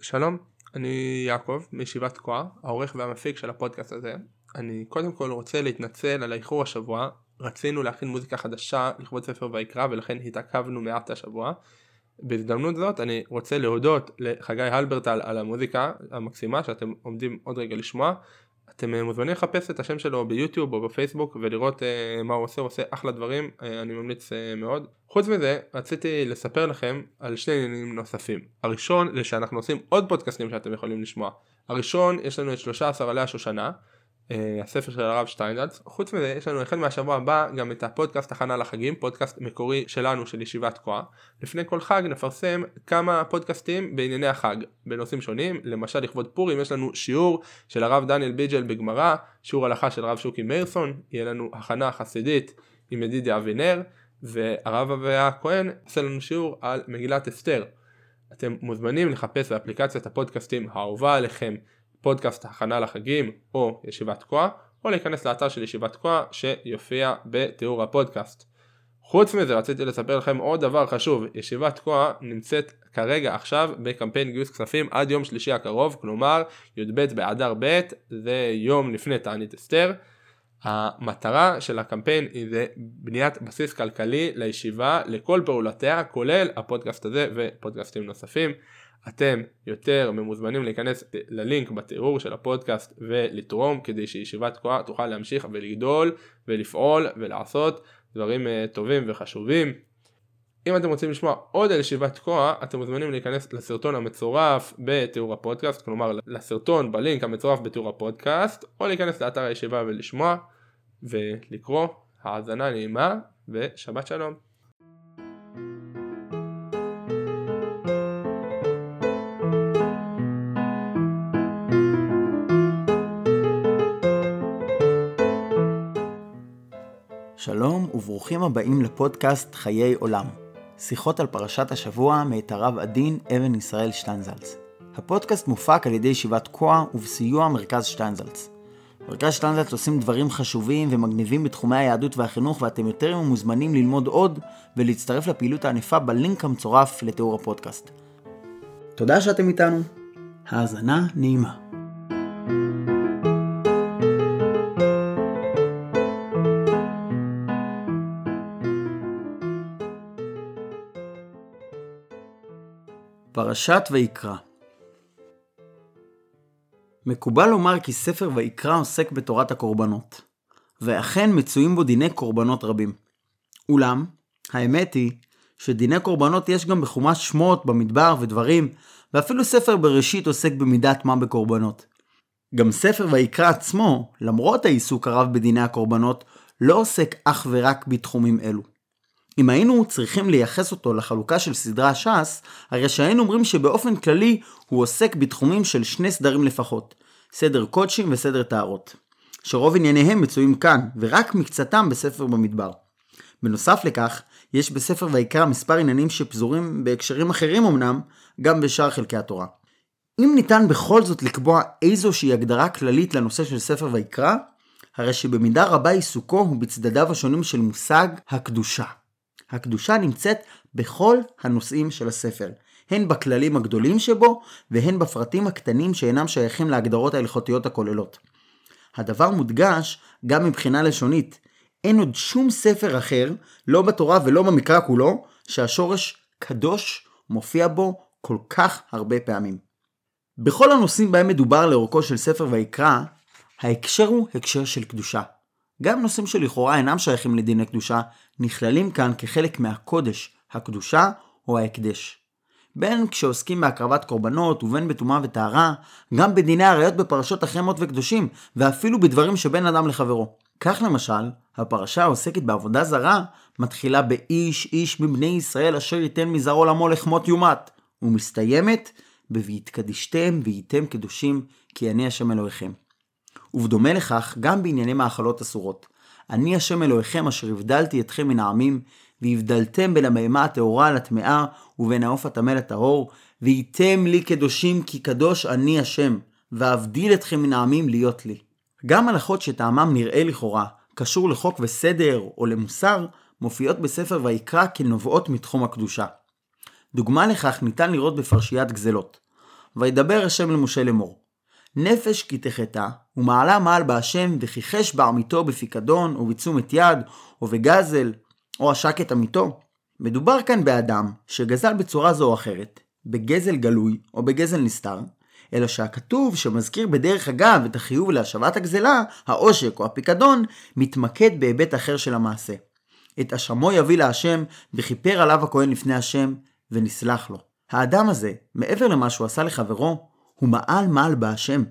שלום, אני יעקב מישיבת תקוע, העורך והמפיק של הפודקאסט הזה. אני קודם כל רוצה להתנצל על האיחור השבוע, רצינו להכין מוזיקה חדשה לכבוד ספר ויקרא ולכן התעכבנו מעט השבוע. בהזדמנות זאת אני רוצה להודות לחגי הלברטל על המוזיקה המקסימה שאתם עומדים עוד רגע לשמוע. אתם אה, מוזמנים לחפש את השם שלו ביוטיוב או בפייסבוק ולראות uh, מה הוא עושה, הוא עושה אחלה דברים, uh, אני ממליץ uh, מאוד. חוץ מזה, רציתי לספר לכם על שני עניינים נוספים. הראשון זה שאנחנו עושים עוד פודקאסטים שאתם יכולים לשמוע. הראשון, יש לנו את 13 עלי השושנה, הספר של הרב שטיינזלץ. חוץ מזה יש לנו החל מהשבוע הבא גם את הפודקאסט הכנה לחגים, פודקאסט מקורי שלנו של ישיבת תקוע. לפני כל חג נפרסם כמה פודקאסטים בענייני החג בנושאים שונים, למשל לכבוד פורים יש לנו שיעור של הרב דניאל ביג'ל בגמרא, שיעור הלכה של הרב שוקי מאירסון, יהיה לנו הכנה חסידית עם ידידיה אבינר, והרב אביה כהן עושה לנו שיעור על מגילת אסתר. אתם מוזמנים לחפש באפליקציית הפודקאסטים האהובה עליכם פודקאסט הכנה לחגים או ישיבת תקוע או להיכנס לאתר של ישיבת תקוע שיופיע בתיאור הפודקאסט. חוץ מזה רציתי לספר לכם עוד דבר חשוב, ישיבת תקוע נמצאת כרגע עכשיו בקמפיין גיוס כספים עד יום שלישי הקרוב, כלומר י"ב באדר ב' זה יום לפני תענית אסתר. המטרה של הקמפיין היא זה בניית בסיס כלכלי לישיבה לכל פעולותיה כולל הפודקאסט הזה ופודקאסטים נוספים. אתם יותר ממוזמנים להיכנס ללינק בתיאור של הפודקאסט ולתרום כדי שישיבת תקועה תוכל להמשיך ולגדול ולפעול ולעשות דברים אה, טובים וחשובים. אם אתם רוצים לשמוע עוד על ישיבת תקוע אתם מוזמנים להיכנס לסרטון המצורף בתיאור הפודקאסט כלומר לסרטון בלינק המצורף בתיאור הפודקאסט או להיכנס לאתר הישיבה ולשמוע ולקרוא האזנה נעימה ושבת שלום שלום וברוכים הבאים לפודקאסט חיי עולם. שיחות על פרשת השבוע מאת הרב עדין אבן ישראל שטיינזלץ. הפודקאסט מופק על ידי ישיבת תקוע ובסיוע מרכז שטיינזלץ. מרכז שטיינזלץ עושים דברים חשובים ומגניבים בתחומי היהדות והחינוך ואתם יותר מוזמנים ללמוד עוד ולהצטרף לפעילות הענפה בלינק המצורף לתיאור הפודקאסט. תודה שאתם איתנו. האזנה נעימה. פרשת ויקרא מקובל לומר כי ספר ויקרא עוסק בתורת הקורבנות, ואכן מצויים בו דיני קורבנות רבים. אולם, האמת היא שדיני קורבנות יש גם בחומש שמות, במדבר ודברים, ואפילו ספר בראשית עוסק במידת מה בקורבנות. גם ספר ויקרא עצמו, למרות העיסוק הרב בדיני הקורבנות, לא עוסק אך ורק בתחומים אלו. אם היינו צריכים לייחס אותו לחלוקה של סדרה ש"ס, הרי שהיינו אומרים שבאופן כללי הוא עוסק בתחומים של שני סדרים לפחות, סדר קודשים וסדר טהרות, שרוב ענייניהם מצויים כאן, ורק מקצתם בספר במדבר. בנוסף לכך, יש בספר ויקרא מספר עניינים שפזורים בהקשרים אחרים אמנם, גם בשאר חלקי התורה. אם ניתן בכל זאת לקבוע איזושהי הגדרה כללית לנושא של ספר ויקרא, הרי שבמידה רבה עיסוקו הוא בצדדיו השונים של מושג הקדושה. הקדושה נמצאת בכל הנושאים של הספר, הן בכללים הגדולים שבו, והן בפרטים הקטנים שאינם שייכים להגדרות ההלכותיות הכוללות. הדבר מודגש גם מבחינה לשונית. אין עוד שום ספר אחר, לא בתורה ולא במקרא כולו, שהשורש קדוש מופיע בו כל כך הרבה פעמים. בכל הנושאים בהם מדובר לאורכו של ספר ויקרא, ההקשר הוא הקשר של קדושה. גם נושאים שלכאורה אינם שייכים לדיני קדושה, נכללים כאן כחלק מהקודש, הקדושה או ההקדש. בין כשעוסקים בהקרבת קורבנות ובין בטומאה וטהרה, גם בדיני עריות בפרשות אחרי מות וקדושים, ואפילו בדברים שבין אדם לחברו. כך למשל, הפרשה העוסקת בעבודה זרה, מתחילה באיש איש מבני ישראל אשר ייתן מזרעו לעמו לחמות יומת, ומסתיימת ב"ויתקדישתם וייתם קדושים כי אני השם אלוהיכם". ובדומה לכך, גם בענייני מאכלות אסורות. אני השם אלוהיכם אשר הבדלתי אתכם מן העמים, והבדלתם בין הבהמה הטהורה לטמאה, ובין העוף הטמא לטהור, והייתם לי קדושים כי קדוש אני השם, ואבדיל אתכם מן העמים להיות לי. גם הלכות שטעמם נראה לכאורה, קשור לחוק וסדר או למוסר, מופיעות בספר ויקרא כנובעות מתחום הקדושה. דוגמה לכך ניתן לראות בפרשיית גזלות. וידבר השם למשה לאמור. נפש כי תחטא, ומעלה מעל בהשם, וכיחש בעמיתו בפיקדון, או בתשומת יד, או בגזל, או עשק את עמיתו. מדובר כאן באדם שגזל בצורה זו או אחרת, בגזל גלוי או בגזל נסתר, אלא שהכתוב שמזכיר בדרך אגב את החיוב להשבת הגזלה, העושק או הפיקדון, מתמקד בהיבט אחר של המעשה. את אשמו יביא להשם, וכיפר עליו הכהן לפני השם, ונסלח לו. האדם הזה, מעבר למה שהוא עשה לחברו, הוא מעל מעל בהשם.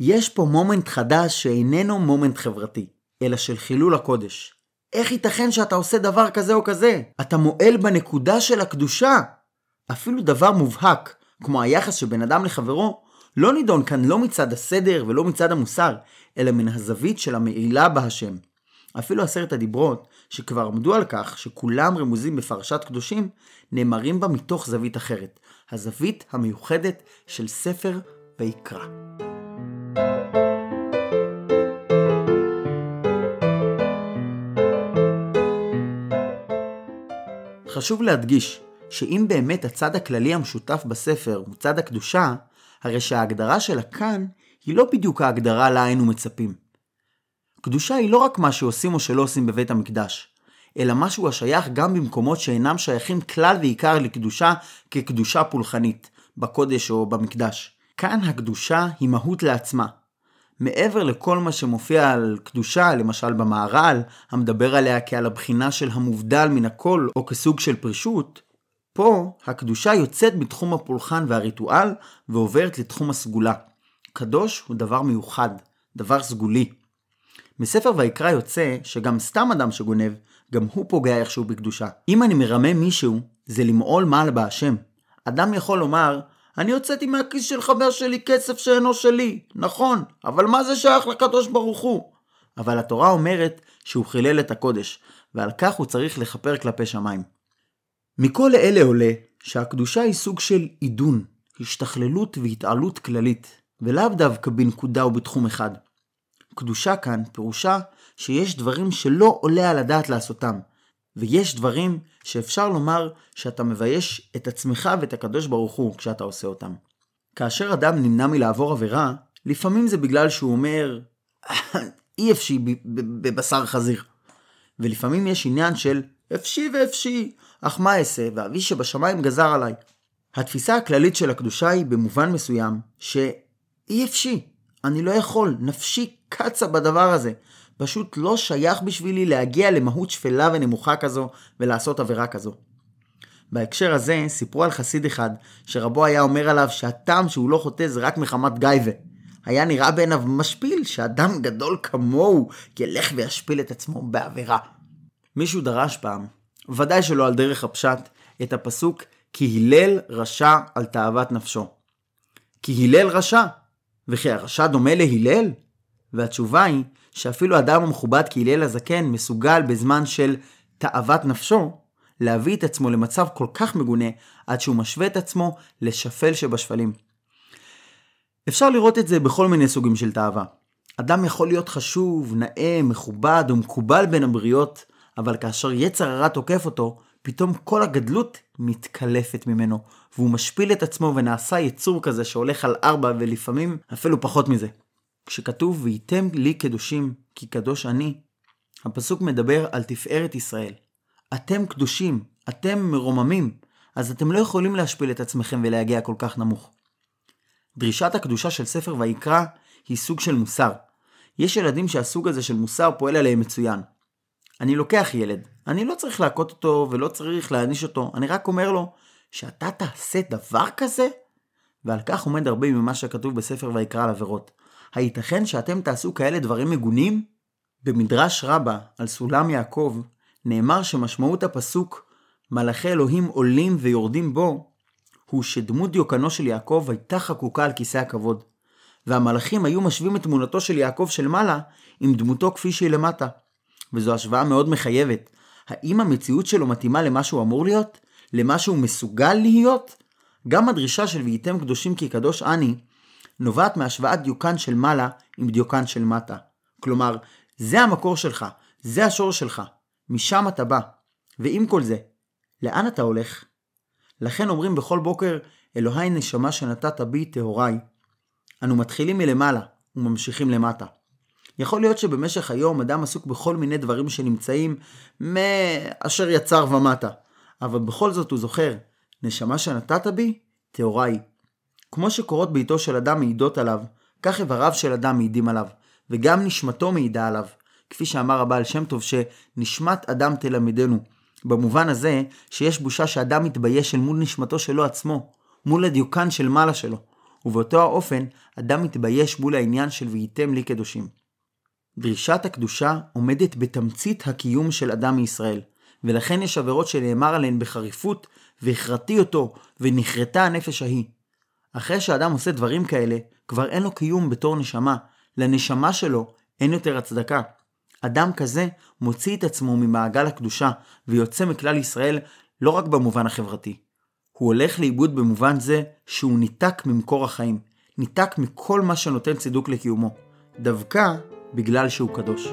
יש פה מומנט חדש שאיננו מומנט חברתי, אלא של חילול הקודש. איך ייתכן שאתה עושה דבר כזה או כזה? אתה מועל בנקודה של הקדושה. אפילו דבר מובהק, כמו היחס של בן אדם לחברו, לא נידון כאן לא מצד הסדר ולא מצד המוסר, אלא מן הזווית של המעילה בהשם. אפילו עשרת הדיברות, שכבר עמדו על כך שכולם רמוזים בפרשת קדושים, נאמרים בה מתוך זווית אחרת, הזווית המיוחדת של ספר ויקרא. חשוב להדגיש שאם באמת הצד הכללי המשותף בספר הוא צד הקדושה, הרי שההגדרה שלה כאן היא לא בדיוק ההגדרה לה היינו מצפים. קדושה היא לא רק מה שעושים או שלא עושים בבית המקדש, אלא משהו השייך גם במקומות שאינם שייכים כלל ועיקר לקדושה כקדושה פולחנית, בקודש או במקדש. כאן הקדושה היא מהות לעצמה. מעבר לכל מה שמופיע על קדושה, למשל במהר"ל, המדבר עליה כעל הבחינה של המובדל מן הכל או כסוג של פרישות, פה הקדושה יוצאת מתחום הפולחן והריטואל ועוברת לתחום הסגולה. קדוש הוא דבר מיוחד, דבר סגולי. מספר ויקרא יוצא שגם סתם אדם שגונב, גם הוא פוגע איכשהו בקדושה. אם אני מרמה מישהו, זה למעול מעל בהשם. אדם יכול לומר, אני הוצאתי מהכיס של חבר שלי כסף שאינו שלי. נכון, אבל מה זה שייך לקדוש ברוך הוא? אבל התורה אומרת שהוא חילל את הקודש, ועל כך הוא צריך לכפר כלפי שמיים. מכל אלה עולה שהקדושה היא סוג של עידון, השתכללות והתעלות כללית, ולאו דווקא בנקודה או בתחום אחד. קדושה כאן פירושה שיש דברים שלא עולה על הדעת לעשותם, ויש דברים שאפשר לומר שאתה מבייש את עצמך ואת הקדוש ברוך הוא כשאתה עושה אותם. כאשר אדם נמנע מלעבור עבירה, לפעמים זה בגלל שהוא אומר, אי אפשי בבשר חזיר. ולפעמים יש עניין של אפשי ואפשי, אך מה אעשה, ואבי שבשמיים גזר עליי. התפיסה הכללית של הקדושה היא במובן מסוים, שאי אפשי, אני לא יכול, נפשי קצה בדבר הזה. פשוט לא שייך בשבילי להגיע למהות שפלה ונמוכה כזו ולעשות עבירה כזו. בהקשר הזה סיפרו על חסיד אחד שרבו היה אומר עליו שהטעם שהוא לא חוטא זה רק מחמת גייבה. היה נראה בעיניו משפיל שאדם גדול כמוהו ילך וישפיל את עצמו בעבירה. מישהו דרש פעם, ודאי שלא על דרך הפשט, את הפסוק כי הלל רשע על תאוות נפשו. כי הלל רשע, וכי הרשע דומה להלל? והתשובה היא שאפילו אדם המכובד כהלל הזקן מסוגל בזמן של תאוות נפשו להביא את עצמו למצב כל כך מגונה עד שהוא משווה את עצמו לשפל שבשפלים. אפשר לראות את זה בכל מיני סוגים של תאווה. אדם יכול להיות חשוב, נאה, מכובד ומקובל בין הבריות, אבל כאשר יצר הרע תוקף אותו, פתאום כל הגדלות מתקלפת ממנו, והוא משפיל את עצמו ונעשה יצור כזה שהולך על ארבע ולפעמים אפילו פחות מזה. כשכתוב וייתם לי קדושים כי קדוש אני, הפסוק מדבר על תפארת ישראל. אתם קדושים, אתם מרוממים, אז אתם לא יכולים להשפיל את עצמכם ולהגיע כל כך נמוך. דרישת הקדושה של ספר ויקרא היא סוג של מוסר. יש ילדים שהסוג הזה של מוסר פועל עליהם מצוין. אני לוקח ילד, אני לא צריך להכות אותו ולא צריך להעניש אותו, אני רק אומר לו שאתה תעשה דבר כזה? ועל כך עומד הרבה ממה שכתוב בספר ויקרא על עבירות. הייתכן שאתם תעשו כאלה דברים מגונים? במדרש רבה על סולם יעקב נאמר שמשמעות הפסוק מלאכי אלוהים עולים ויורדים בו הוא שדמות דיוקנו של יעקב הייתה חקוקה על כיסא הכבוד והמלאכים היו משווים את תמונתו של יעקב של מעלה עם דמותו כפי שהיא למטה. וזו השוואה מאוד מחייבת. האם המציאות שלו מתאימה למה שהוא אמור להיות? למה שהוא מסוגל להיות? גם הדרישה של וייתם קדושים כי קדוש אני נובעת מהשוואת דיוקן של מעלה עם דיוקן של מטה. כלומר, זה המקור שלך, זה השור שלך, משם אתה בא. ועם כל זה, לאן אתה הולך? לכן אומרים בכל בוקר אלוהי נשמה שנתת בי טהוריי. אנו מתחילים מלמעלה וממשיכים למטה. יכול להיות שבמשך היום אדם עסוק בכל מיני דברים שנמצאים מאשר יצר ומטה, אבל בכל זאת הוא זוכר, נשמה שנתת בי, טהוריי. כמו שקורות בעיתו של אדם מעידות עליו, כך איבריו של אדם מעידים עליו, וגם נשמתו מעידה עליו. כפי שאמר הבעל שם טוב שנשמת אדם תלמדנו. במובן הזה שיש בושה שאדם מתבייש אל מול נשמתו שלו עצמו, מול הדיוקן של מעלה שלו, ובאותו האופן אדם מתבייש מול העניין של והייתם לי קדושים. דרישת הקדושה עומדת בתמצית הקיום של אדם מישראל, ולכן יש עבירות שנאמר עליהן בחריפות, והכרתי אותו, ונכרתה הנפש ההיא. אחרי שאדם עושה דברים כאלה, כבר אין לו קיום בתור נשמה, לנשמה שלו אין יותר הצדקה. אדם כזה מוציא את עצמו ממעגל הקדושה, ויוצא מכלל ישראל לא רק במובן החברתי. הוא הולך לאיבוד במובן זה שהוא ניתק ממקור החיים, ניתק מכל מה שנותן צידוק לקיומו, דווקא בגלל שהוא קדוש.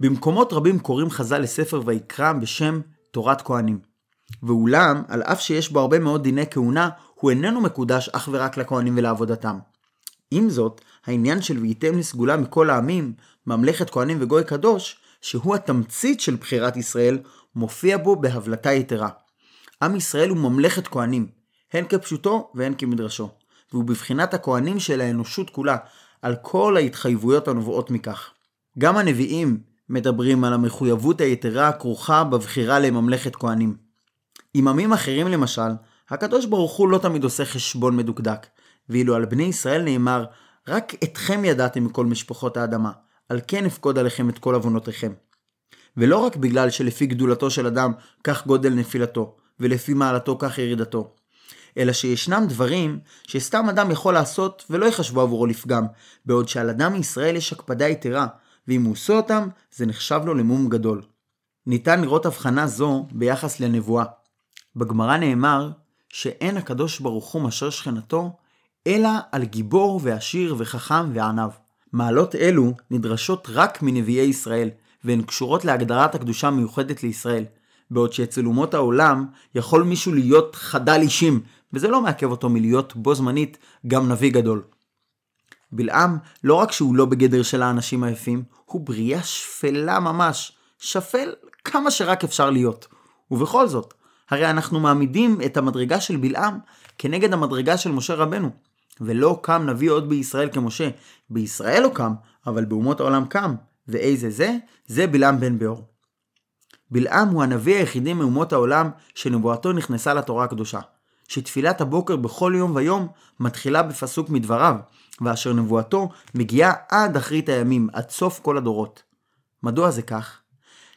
במקומות רבים קוראים חז"ל לספר ויקרא בשם תורת כהנים. ואולם, על אף שיש בו הרבה מאוד דיני כהונה, הוא איננו מקודש אך ורק לכהנים ולעבודתם. עם זאת, העניין של והייתם לסגולה מכל העמים, ממלכת כהנים וגוי קדוש, שהוא התמצית של בחירת ישראל, מופיע בו בהבלטה יתרה. עם ישראל הוא ממלכת כהנים, הן כפשוטו והן כמדרשו, והוא בבחינת הכהנים של האנושות כולה, על כל ההתחייבויות הנובעות מכך. גם הנביאים מדברים על המחויבות היתרה הכרוכה בבחירה לממלכת כהנים. עם עמים אחרים למשל, הקדוש ברוך הוא לא תמיד עושה חשבון מדוקדק, ואילו על בני ישראל נאמר, רק אתכם ידעתם מכל משפחות האדמה, על כן אפקוד עליכם את כל עוונותיכם. ולא רק בגלל שלפי גדולתו של אדם כך גודל נפילתו, ולפי מעלתו כך ירידתו, אלא שישנם דברים שסתם אדם יכול לעשות ולא יחשבו עבורו לפגם, בעוד שעל אדם מישראל יש הקפדה יתרה, ואם הוא עושה אותם, זה נחשב לו למום גדול. ניתן לראות הבחנה זו ביחס לנבואה. בגמרא נאמר שאין הקדוש ברוך הוא מאשר שכנתו, אלא על גיבור ועשיר וחכם וענב. מעלות אלו נדרשות רק מנביאי ישראל, והן קשורות להגדרת הקדושה המיוחדת לישראל, בעוד שאצל אומות העולם יכול מישהו להיות חדל אישים, וזה לא מעכב אותו מלהיות בו זמנית גם נביא גדול. בלעם, לא רק שהוא לא בגדר של האנשים היפים, הוא בריאה שפלה ממש, שפל כמה שרק אפשר להיות. ובכל זאת, הרי אנחנו מעמידים את המדרגה של בלעם כנגד המדרגה של משה רבנו. ולא קם נביא עוד בישראל כמשה. בישראל לא קם, אבל באומות העולם קם. ואיזה זה? זה בלעם בן ביאור. בלעם הוא הנביא היחידי מאומות העולם שנבואתו נכנסה לתורה הקדושה. שתפילת הבוקר בכל יום ויום מתחילה בפסוק מדבריו, ואשר נבואתו מגיעה עד אחרית הימים, עד סוף כל הדורות. מדוע זה כך?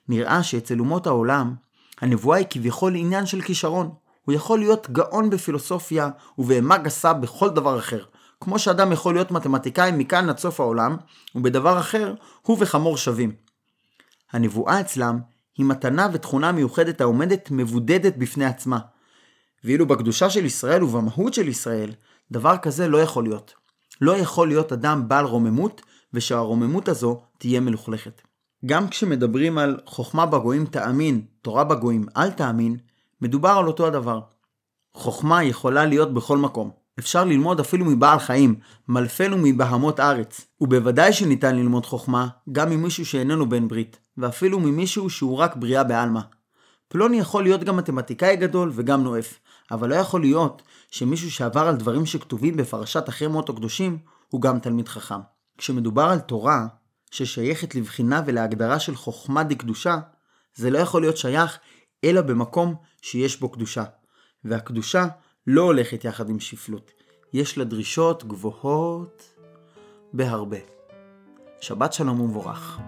נראה שאצל אומות העולם, הנבואה היא כביכול עניין של כישרון. הוא יכול להיות גאון בפילוסופיה ובהמה גסה בכל דבר אחר. כמו שאדם יכול להיות מתמטיקאי מכאן עד סוף העולם, ובדבר אחר הוא וחמור שווים. הנבואה אצלם היא מתנה ותכונה מיוחדת העומדת מבודדת בפני עצמה. ואילו בקדושה של ישראל ובמהות של ישראל, דבר כזה לא יכול להיות. לא יכול להיות אדם בעל רוממות, ושהרוממות הזו תהיה מלוכלכת. גם כשמדברים על חוכמה בגויים תאמין, תורה בגויים אל תאמין, מדובר על אותו הדבר. חוכמה יכולה להיות בכל מקום. אפשר ללמוד אפילו מבעל חיים, מלפנו מבהמות ארץ. ובוודאי שניתן ללמוד חוכמה גם ממישהו שאיננו בן ברית, ואפילו ממישהו שהוא רק בריאה בעלמא. פלוני יכול להיות גם מתמטיקאי גדול וגם נואף, אבל לא יכול להיות שמישהו שעבר על דברים שכתובים בפרשת אחרי מות הקדושים, הוא גם תלמיד חכם. כשמדובר על תורה, ששייכת לבחינה ולהגדרה של חוכמה דקדושה, זה לא יכול להיות שייך אלא במקום שיש בו קדושה. והקדושה לא הולכת יחד עם שפלות. יש לה דרישות גבוהות בהרבה. שבת שלום ומבורך.